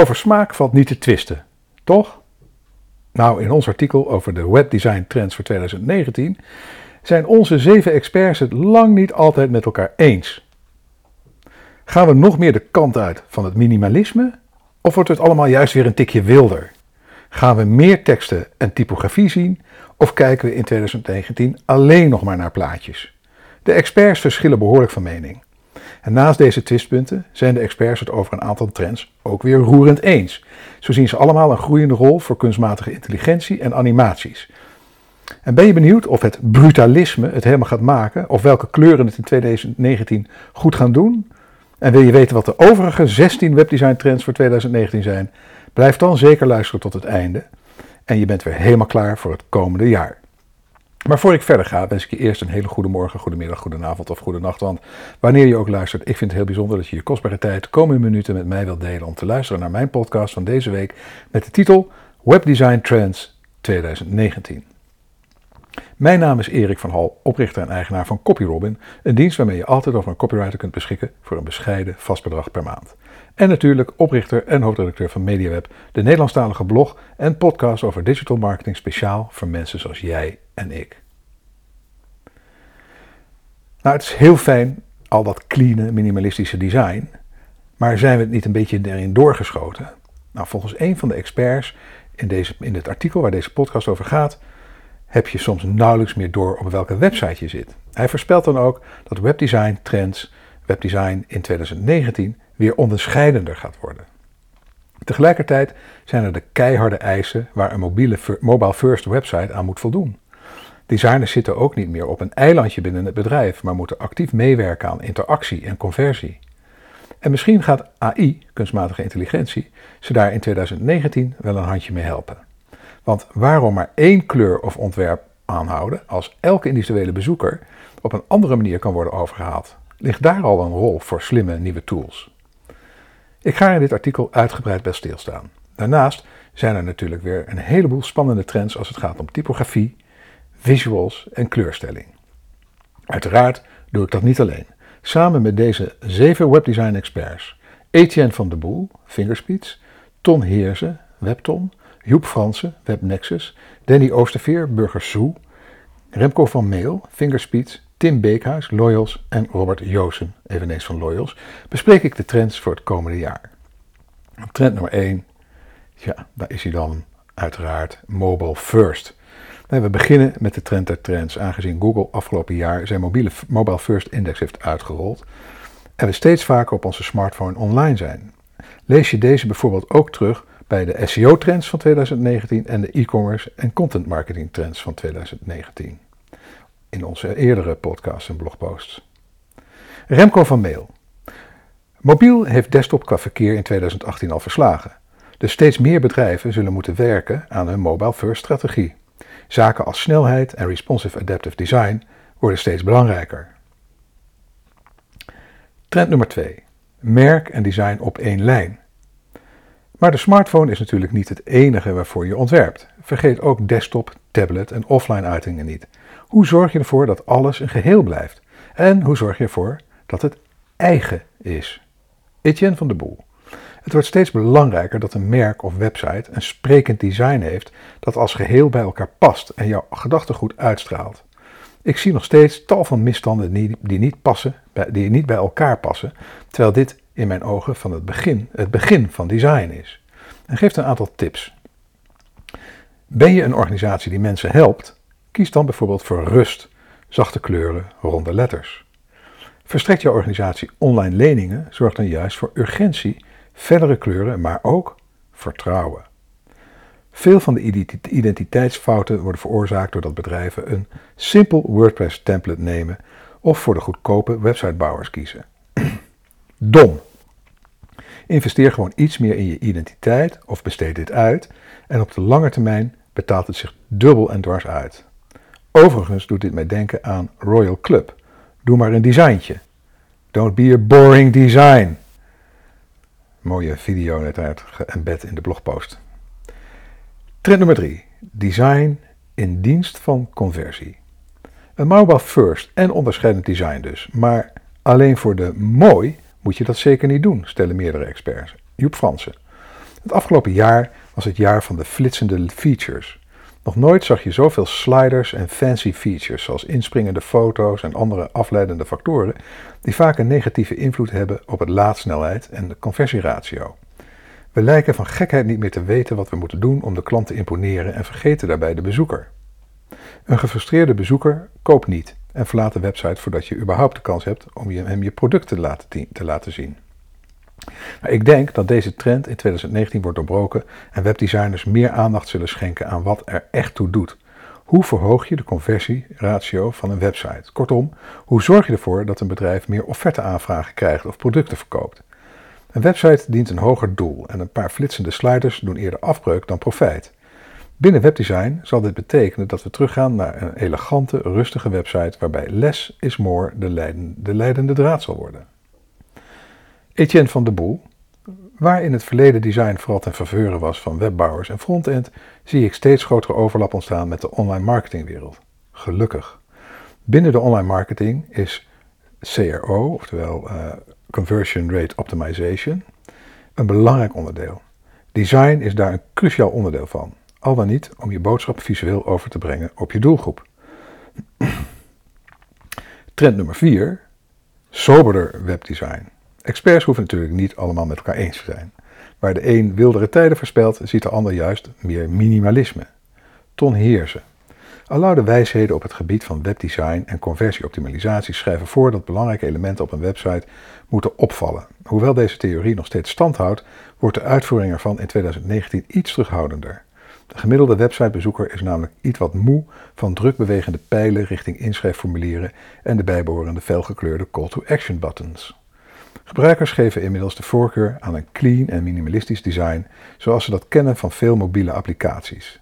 Over smaak valt niet te twisten, toch? Nou, in ons artikel over de webdesign trends voor 2019 zijn onze zeven experts het lang niet altijd met elkaar eens. Gaan we nog meer de kant uit van het minimalisme? Of wordt het allemaal juist weer een tikje wilder? Gaan we meer teksten en typografie zien? Of kijken we in 2019 alleen nog maar naar plaatjes? De experts verschillen behoorlijk van mening. En naast deze twistpunten zijn de experts het over een aantal trends ook weer roerend eens. Zo zien ze allemaal een groeiende rol voor kunstmatige intelligentie en animaties. En ben je benieuwd of het brutalisme het helemaal gaat maken, of welke kleuren het in 2019 goed gaan doen? En wil je weten wat de overige 16 webdesign trends voor 2019 zijn? Blijf dan zeker luisteren tot het einde. En je bent weer helemaal klaar voor het komende jaar. Maar voor ik verder ga, wens ik je eerst een hele goede morgen, goedemiddag, goedenavond of goede nacht. Want wanneer je ook luistert, ik vind het heel bijzonder dat je je kostbare tijd de komende minuten met mij wilt delen om te luisteren naar mijn podcast van deze week met de titel Webdesign Trends 2019. Mijn naam is Erik van Hal, oprichter en eigenaar van CopyRobin, een dienst waarmee je altijd over een copywriter kunt beschikken voor een bescheiden vast bedrag per maand. En natuurlijk oprichter en hoofdredacteur van MediaWeb, de Nederlandstalige blog en podcast over digital marketing speciaal voor mensen zoals jij en ik. Nou, het is heel fijn, al dat clean, minimalistische design, maar zijn we het niet een beetje erin doorgeschoten? Nou, volgens een van de experts in, deze, in het artikel waar deze podcast over gaat, heb je soms nauwelijks meer door op welke website je zit. Hij voorspelt dan ook dat webdesign trends, webdesign in 2019 weer onderscheidender gaat worden. Tegelijkertijd zijn er de keiharde eisen waar een mobiele, mobile first website aan moet voldoen. Designers zitten ook niet meer op een eilandje binnen het bedrijf, maar moeten actief meewerken aan interactie en conversie. En misschien gaat AI, kunstmatige intelligentie, ze daar in 2019 wel een handje mee helpen. Want waarom maar één kleur of ontwerp aanhouden als elke individuele bezoeker op een andere manier kan worden overgehaald? Ligt daar al een rol voor slimme nieuwe tools? Ik ga in dit artikel uitgebreid bij stilstaan. Daarnaast zijn er natuurlijk weer een heleboel spannende trends als het gaat om typografie, visuals en kleurstelling. Uiteraard doe ik dat niet alleen. Samen met deze zeven webdesign experts, Etienne van de Boel, Fingerspeeds, Ton Heersen, Webton, Joep Fransen, WebNexus, Danny Oosterveer, Burger Soe, Remco van Meel, Fingerspeeds, Tim Beekhuis, Loyals en Robert Joosen, eveneens van Loyals, bespreek ik de trends voor het komende jaar. Trend nummer 1, ja, daar is hij dan uiteraard mobile first. We beginnen met de trend der trends, aangezien Google afgelopen jaar zijn mobiele, mobile first index heeft uitgerold en we steeds vaker op onze smartphone online zijn. Lees je deze bijvoorbeeld ook terug bij de SEO-trends van 2019 en de e-commerce en content marketing trends van 2019 in onze eerdere podcasts en blogposts. Remco van Meel. Mobiel heeft desktop qua verkeer in 2018 al verslagen. Dus steeds meer bedrijven zullen moeten werken aan een mobile first strategie. Zaken als snelheid en responsive adaptive design worden steeds belangrijker. Trend nummer 2. Merk en design op één lijn. Maar de smartphone is natuurlijk niet het enige waarvoor je ontwerpt. Vergeet ook desktop, tablet en offline uitingen niet. Hoe zorg je ervoor dat alles een geheel blijft? En hoe zorg je ervoor dat het eigen is? Etienne van de Boel. Het wordt steeds belangrijker dat een merk of website een sprekend design heeft dat als geheel bij elkaar past en jouw gedachtegoed uitstraalt. Ik zie nog steeds tal van misstanden die niet, passen, die niet bij elkaar passen, terwijl dit in mijn ogen van het begin, het begin van design is. En geeft een aantal tips. Ben je een organisatie die mensen helpt, kies dan bijvoorbeeld voor rust, zachte kleuren, ronde letters. Verstrekt jouw organisatie online leningen, zorg dan juist voor urgentie, verdere kleuren, maar ook vertrouwen. Veel van de identiteitsfouten worden veroorzaakt doordat bedrijven een simpel WordPress template nemen of voor de goedkope websitebouwers kiezen. Dom. Investeer gewoon iets meer in je identiteit of besteed dit uit en op de lange termijn betaalt het zich dubbel en dwars uit. Overigens doet dit mij denken aan Royal Club. Doe maar een designtje. Don't be a boring design. Mooie video net uit geëmbed in de blogpost. Trend nummer 3. Design in dienst van conversie. Een mobile first en onderscheidend design dus. Maar alleen voor de mooi moet je dat zeker niet doen, stellen meerdere experts. Joep Fransen. Het afgelopen jaar was het jaar van de flitsende features. Nog nooit zag je zoveel sliders en fancy features, zoals inspringende foto's en andere afleidende factoren, die vaak een negatieve invloed hebben op het laadsnelheid en de conversieratio. We lijken van gekheid niet meer te weten wat we moeten doen om de klant te imponeren en vergeten daarbij de bezoeker. Een gefrustreerde bezoeker koopt niet en verlaat de website voordat je überhaupt de kans hebt om hem je product te laten, te laten zien. Ik denk dat deze trend in 2019 wordt doorbroken en webdesigners meer aandacht zullen schenken aan wat er echt toe doet. Hoe verhoog je de conversieratio van een website? Kortom, hoe zorg je ervoor dat een bedrijf meer offerteaanvragen krijgt of producten verkoopt? Een website dient een hoger doel en een paar flitsende sliders doen eerder afbreuk dan profijt. Binnen webdesign zal dit betekenen dat we teruggaan naar een elegante, rustige website waarbij less is more de leidende draad zal worden. Etienne van de Boel, waar in het verleden design vooral ten faveur was van webbouwers en frontend, zie ik steeds grotere overlap ontstaan met de online marketingwereld. Gelukkig. Binnen de online marketing is CRO, oftewel uh, Conversion Rate Optimization, een belangrijk onderdeel. Design is daar een cruciaal onderdeel van, al dan niet om je boodschap visueel over te brengen op je doelgroep. Trend nummer 4: soberder webdesign. Experts hoeven natuurlijk niet allemaal met elkaar eens te zijn. Waar de een wildere tijden voorspelt, ziet de ander juist meer minimalisme. Ton Heersen. Aloude wijsheden op het gebied van webdesign en conversieoptimalisatie schrijven voor dat belangrijke elementen op een website moeten opvallen. Hoewel deze theorie nog steeds stand houdt, wordt de uitvoering ervan in 2019 iets terughoudender. De gemiddelde websitebezoeker is namelijk iets wat moe van drukbewegende pijlen richting inschrijfformulieren en de bijbehorende felgekleurde call-to-action buttons. Gebruikers geven inmiddels de voorkeur aan een clean en minimalistisch design, zoals ze dat kennen van veel mobiele applicaties.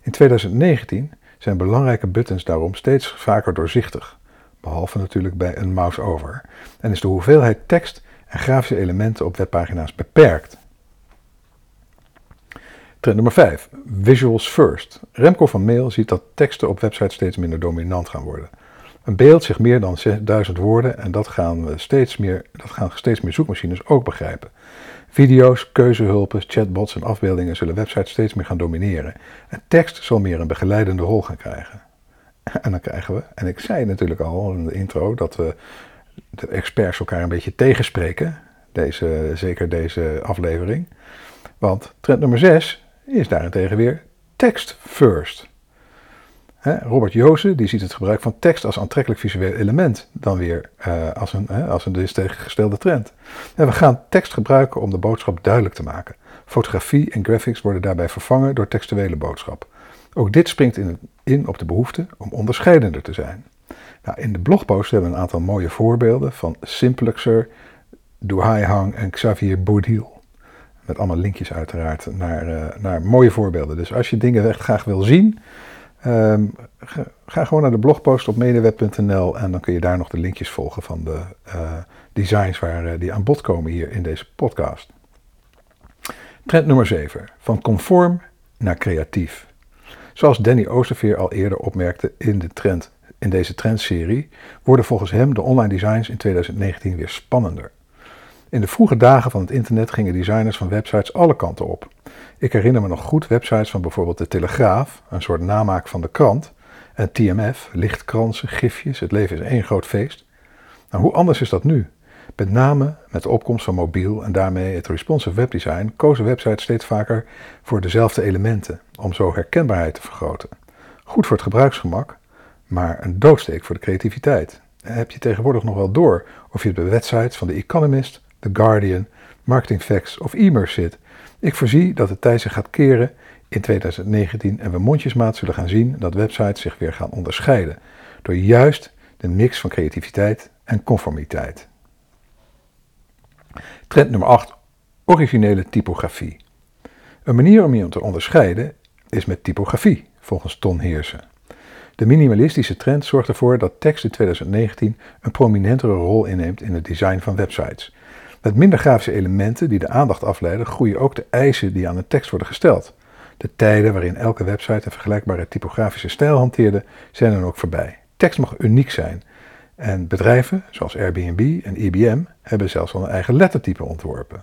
In 2019 zijn belangrijke buttons daarom steeds vaker doorzichtig, behalve natuurlijk bij een mouse-over, en is de hoeveelheid tekst en grafische elementen op webpagina's beperkt. Trend nummer 5. Visuals first. Remco van Mail ziet dat teksten op websites steeds minder dominant gaan worden. Een beeld zegt meer dan 6000 woorden en dat gaan, we steeds meer, dat gaan steeds meer zoekmachines ook begrijpen. Video's, keuzehulpen, chatbots en afbeeldingen zullen websites steeds meer gaan domineren. En tekst zal meer een begeleidende rol gaan krijgen. En dan krijgen we, en ik zei natuurlijk al in de intro, dat we de experts elkaar een beetje tegenspreken. Deze, zeker deze aflevering. Want trend nummer 6 is daarentegen weer text first. Robert Joosen die ziet het gebruik van tekst als aantrekkelijk visueel element dan weer uh, als een, als een tegengestelde trend. En we gaan tekst gebruiken om de boodschap duidelijk te maken. Fotografie en graphics worden daarbij vervangen door textuele boodschap. Ook dit springt in, in op de behoefte om onderscheidender te zijn. Nou, in de blogpost hebben we een aantal mooie voorbeelden van Simplexer, Duhai Hang en Xavier Bourdiel. Met allemaal linkjes uiteraard naar, uh, naar mooie voorbeelden. Dus als je dingen echt graag wil zien, Um, ga, gewoon naar de blogpost op medeweb.nl en dan kun je daar nog de linkjes volgen van de uh, designs waar, uh, die aan bod komen hier in deze podcast. Trend nummer 7. Van conform naar creatief. Zoals Danny Oosterveer al eerder opmerkte in, de trend, in deze trendserie, worden volgens hem de online designs in 2019 weer spannender. In de vroege dagen van het internet gingen designers van websites alle kanten op. Ik herinner me nog goed websites van bijvoorbeeld de Telegraaf, een soort namaak van de krant, en TMF, lichtkransen, gifjes, het leven is één groot feest. Nou, hoe anders is dat nu? Met name met de opkomst van mobiel en daarmee het responsive webdesign kozen websites steeds vaker voor dezelfde elementen, om zo herkenbaarheid te vergroten. Goed voor het gebruiksgemak, maar een doodsteek voor de creativiteit. Heb je tegenwoordig nog wel door of je bij websites van The Economist, The Guardian, Marketing Facts of e zit ik voorzie dat de tijd zich gaat keren in 2019 en we mondjesmaat zullen gaan zien dat websites zich weer gaan onderscheiden door juist de mix van creativiteit en conformiteit. Trend nummer 8. Originele typografie. Een manier om je te onderscheiden is met typografie, volgens Ton Heersen. De minimalistische trend zorgt ervoor dat tekst in 2019 een prominentere rol inneemt in het design van websites. Met minder grafische elementen die de aandacht afleiden, groeien ook de eisen die aan de tekst worden gesteld. De tijden waarin elke website een vergelijkbare typografische stijl hanteerde, zijn dan ook voorbij. Tekst mag uniek zijn. En bedrijven zoals Airbnb en IBM hebben zelfs al een eigen lettertype ontworpen.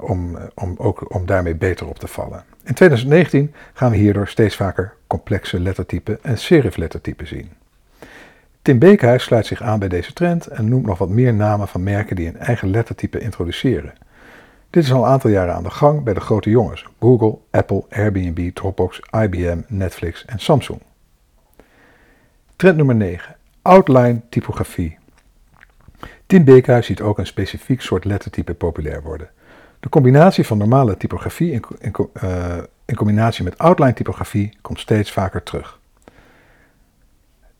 om, om, ook, om daarmee beter op te vallen. In 2019 gaan we hierdoor steeds vaker complexe lettertypen en seriflettertypen zien. Tim Beekhuis sluit zich aan bij deze trend en noemt nog wat meer namen van merken die een eigen lettertype introduceren. Dit is al een aantal jaren aan de gang bij de grote jongens: Google, Apple, Airbnb, Dropbox, IBM, Netflix en Samsung. Trend nummer 9. Outline typografie. Tim Beekhuis ziet ook een specifiek soort lettertype populair worden. De combinatie van normale typografie in, uh, in combinatie met outline typografie komt steeds vaker terug.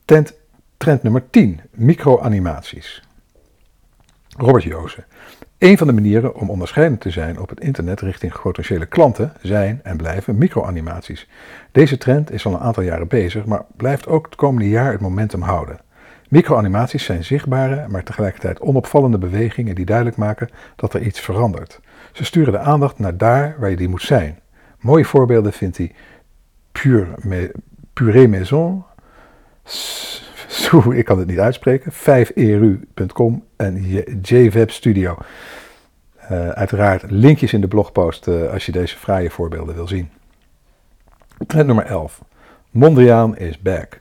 Trend, trend nummer 10. Microanimaties. Robert Joosen. Een van de manieren om onderscheidend te zijn op het internet richting potentiële klanten zijn en blijven microanimaties. Deze trend is al een aantal jaren bezig, maar blijft ook het komende jaar het momentum houden. Microanimaties zijn zichtbare, maar tegelijkertijd onopvallende bewegingen die duidelijk maken dat er iets verandert. Ze sturen de aandacht naar daar waar je die moet zijn. Mooie voorbeelden vindt hij Pure, Maison, ik kan het niet uitspreken, 5eru.com en JWeb Studio. Uh, uiteraard linkjes in de blogpost uh, als je deze fraaie voorbeelden wil zien. Trend nummer 11. Mondriaan is back.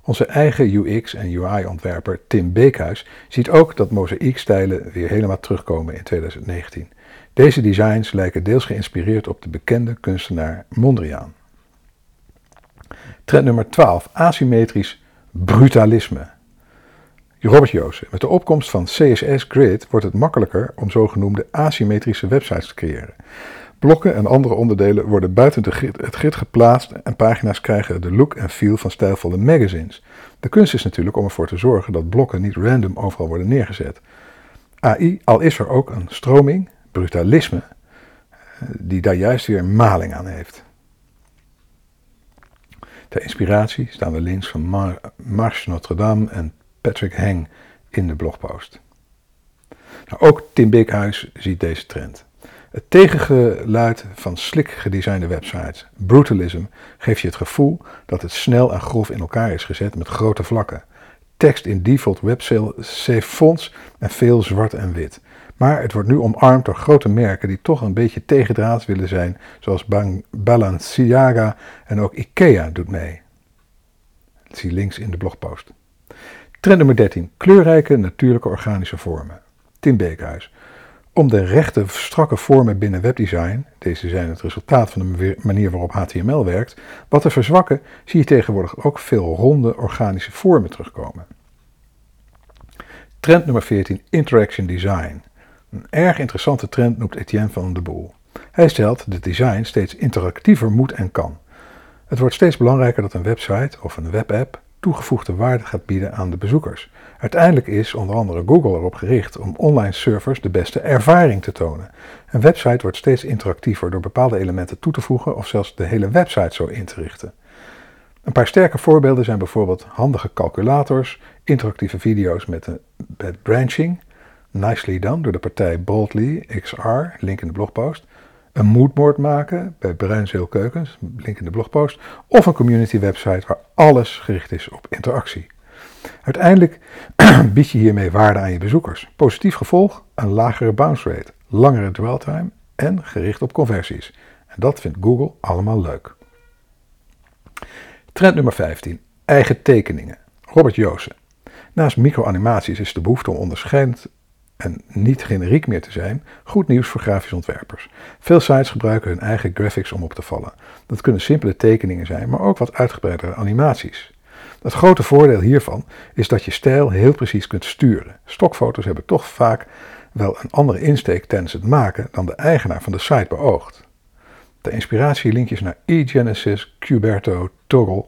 Onze eigen UX en UI-ontwerper Tim Beekhuis ziet ook dat mozaïekstijlen weer helemaal terugkomen in 2019. Deze designs lijken deels geïnspireerd op de bekende kunstenaar Mondriaan. Trend nummer 12. Asymmetrisch brutalisme. Robert Joosen. Met de opkomst van CSS Grid wordt het makkelijker om zogenoemde asymmetrische websites te creëren. Blokken en andere onderdelen worden buiten het grid geplaatst en pagina's krijgen de look en feel van stijlvolle magazines. De kunst is natuurlijk om ervoor te zorgen dat blokken niet random overal worden neergezet. AI, al is er ook een stroming, brutalisme, die daar juist weer maling aan heeft. Ter inspiratie staan de links van Mar Marche Notre Dame en Patrick Heng in de blogpost. Nou, ook Tim Bighuis ziet deze trend. Het tegengeluid van slick gedesignde websites, brutalism, geeft je het gevoel dat het snel en grof in elkaar is gezet met grote vlakken. Tekst in default websave fonts en veel zwart en wit. Maar het wordt nu omarmd door grote merken die toch een beetje tegendraads willen zijn, zoals Balenciaga en ook IKEA doet mee. Zie links in de blogpost. Trend nummer 13. Kleurrijke natuurlijke organische vormen. Tim Beekhuis. Om de rechte, strakke vormen binnen webdesign, deze zijn het resultaat van de manier waarop HTML werkt, wat te verzwakken, zie je tegenwoordig ook veel ronde organische vormen terugkomen. Trend nummer 14. Interaction Design. Een erg interessante trend noemt Etienne van de Boel. Hij stelt dat design steeds interactiever moet en kan. Het wordt steeds belangrijker dat een website of een webapp toegevoegde waarde gaat bieden aan de bezoekers. Uiteindelijk is onder andere Google erop gericht om online servers de beste ervaring te tonen. Een website wordt steeds interactiever door bepaalde elementen toe te voegen of zelfs de hele website zo in te richten. Een paar sterke voorbeelden zijn bijvoorbeeld handige calculators, interactieve video's met, de, met branching, nicely done door de partij Boldly XR, link in de blogpost, een moodboard maken bij Bruinzeel Keukens, link in de blogpost, of een community website waar alles gericht is op interactie. Uiteindelijk bied je hiermee waarde aan je bezoekers. Positief gevolg, een lagere bounce rate, langere dwell time en gericht op conversies. En dat vindt Google allemaal leuk. Trend nummer 15. Eigen tekeningen. Robert Joosen. Naast microanimaties is de behoefte om onderscheidend en niet generiek meer te zijn, goed nieuws voor grafisch ontwerpers. Veel sites gebruiken hun eigen graphics om op te vallen. Dat kunnen simpele tekeningen zijn, maar ook wat uitgebreidere animaties. Het grote voordeel hiervan is dat je stijl heel precies kunt sturen. Stokfoto's hebben toch vaak wel een andere insteek tijdens het maken dan de eigenaar van de site beoogt. De inspiratie linkjes naar eGenesis, Cuberto, Toggle,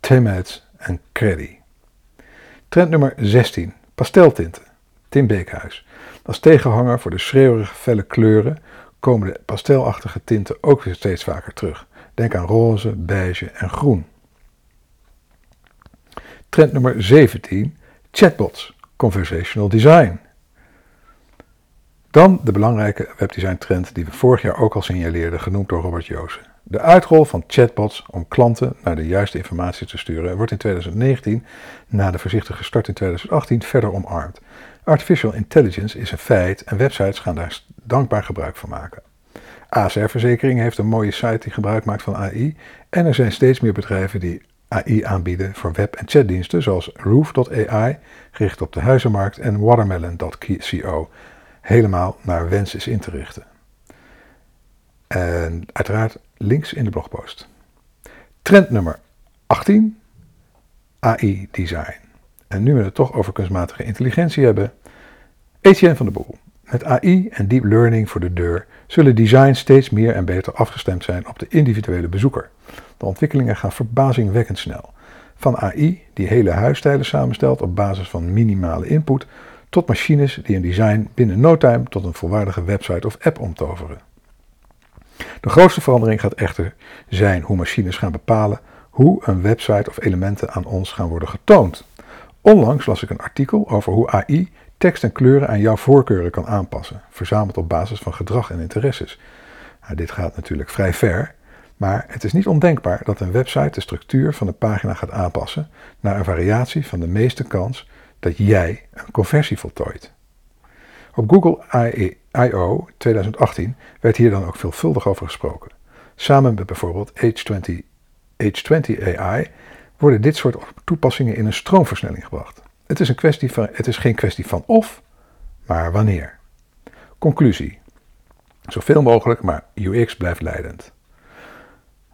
Timheads en Creddy. Trend nummer 16. Pasteltinten. Tim Beekhuis. Als tegenhanger voor de schreeuwerige felle kleuren komen de pastelachtige tinten ook weer steeds vaker terug. Denk aan roze, beige en groen. Trend nummer 17. Chatbots. Conversational design. Dan de belangrijke webdesign trend die we vorig jaar ook al signaleerden, genoemd door Robert Joosen. De uitrol van chatbots om klanten naar de juiste informatie te sturen wordt in 2019, na de voorzichtige start in 2018, verder omarmd. Artificial intelligence is een feit en websites gaan daar dankbaar gebruik van maken. ASR Verzekering heeft een mooie site die gebruik maakt van AI en er zijn steeds meer bedrijven die AI aanbieden voor web- en chatdiensten zoals Roof.ai, gericht op de huizenmarkt, en Watermelon.co, helemaal naar wens is in te richten. En uiteraard links in de blogpost. Trend nummer 18, AI design. En nu we het toch over kunstmatige intelligentie hebben, Etienne van de Boel. Met AI en deep learning voor de deur zullen designs steeds meer en beter afgestemd zijn op de individuele bezoeker. De ontwikkelingen gaan verbazingwekkend snel. Van AI, die hele huisstijlen samenstelt op basis van minimale input, tot machines die een design binnen no time tot een volwaardige website of app omtoveren. De grootste verandering gaat echter zijn hoe machines gaan bepalen hoe een website of elementen aan ons gaan worden getoond. Onlangs las ik een artikel over hoe AI tekst en kleuren aan jouw voorkeuren kan aanpassen, verzameld op basis van gedrag en interesses. Nou, dit gaat natuurlijk vrij ver, maar het is niet ondenkbaar dat een website de structuur van de pagina gaat aanpassen naar een variatie van de meeste kans dat jij een conversie voltooit. Op Google I.O. 2018 werd hier dan ook veelvuldig over gesproken. Samen met bijvoorbeeld H20, H20 AI worden dit soort toepassingen in een stroomversnelling gebracht. Het is, een kwestie van, het is geen kwestie van of, maar wanneer. Conclusie. Zoveel mogelijk, maar UX blijft leidend.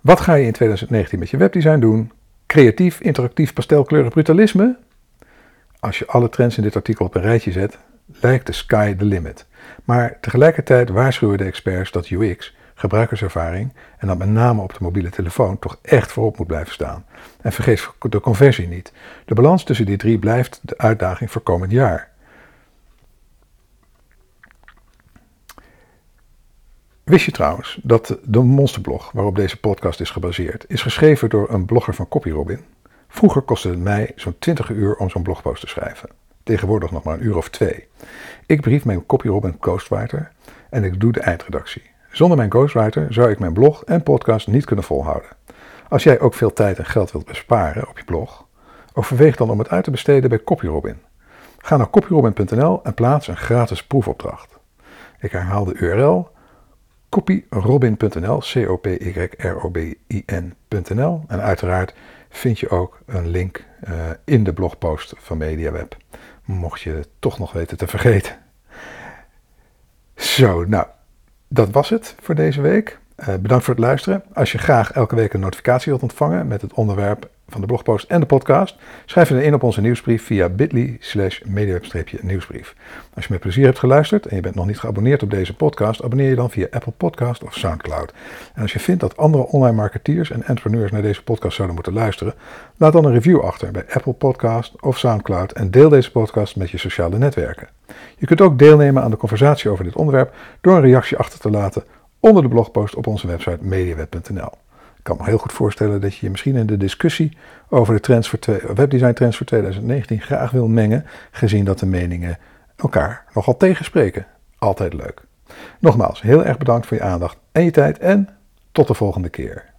Wat ga je in 2019 met je webdesign doen? Creatief, interactief, pastelkleurig brutalisme? Als je alle trends in dit artikel op een rijtje zet, lijkt de sky the limit. Maar tegelijkertijd waarschuwen de experts dat UX, gebruikerservaring en dan met name op de mobiele telefoon toch echt voorop moet blijven staan. En vergeet de conversie niet. De balans tussen die drie blijft de uitdaging voor komend jaar. Wist je trouwens dat de monsterblog waarop deze podcast is gebaseerd, is geschreven door een blogger van CopyRobin? Vroeger kostte het mij zo'n 20 uur om zo'n blogpost te schrijven. Tegenwoordig nog maar een uur of twee. Ik brief mijn CopyRobin Ghostwriter en ik doe de eindredactie. Zonder mijn ghostwriter zou ik mijn blog en podcast niet kunnen volhouden. Als jij ook veel tijd en geld wilt besparen op je blog, overweeg dan om het uit te besteden bij CopyRobin. Ga naar copyrobin.nl en plaats een gratis proefopdracht. Ik herhaal de URL copyrobin.nl, C-O-P-Y-R-O-B-I-N.nl. En uiteraard vind je ook een link uh, in de blogpost van MediaWeb, mocht je het toch nog weten te vergeten. Zo, nou, dat was het voor deze week. Uh, bedankt voor het luisteren. Als je graag elke week een notificatie wilt ontvangen met het onderwerp van de blogpost en de podcast, schrijf je dan in op onze nieuwsbrief via bit.ly slash nieuwsbrief Als je met plezier hebt geluisterd en je bent nog niet geabonneerd op deze podcast, abonneer je dan via Apple Podcast of Soundcloud. En als je vindt dat andere online marketeers en entrepreneurs naar deze podcast zouden moeten luisteren, laat dan een review achter bij Apple Podcast of Soundcloud en deel deze podcast met je sociale netwerken. Je kunt ook deelnemen aan de conversatie over dit onderwerp door een reactie achter te laten onder de blogpost op onze website mediaweb.nl. Kan me heel goed voorstellen dat je je misschien in de discussie over de trends voor webdesign trends voor 2019 graag wil mengen, gezien dat de meningen elkaar nogal tegenspreken. Altijd leuk. Nogmaals, heel erg bedankt voor je aandacht en je tijd en tot de volgende keer.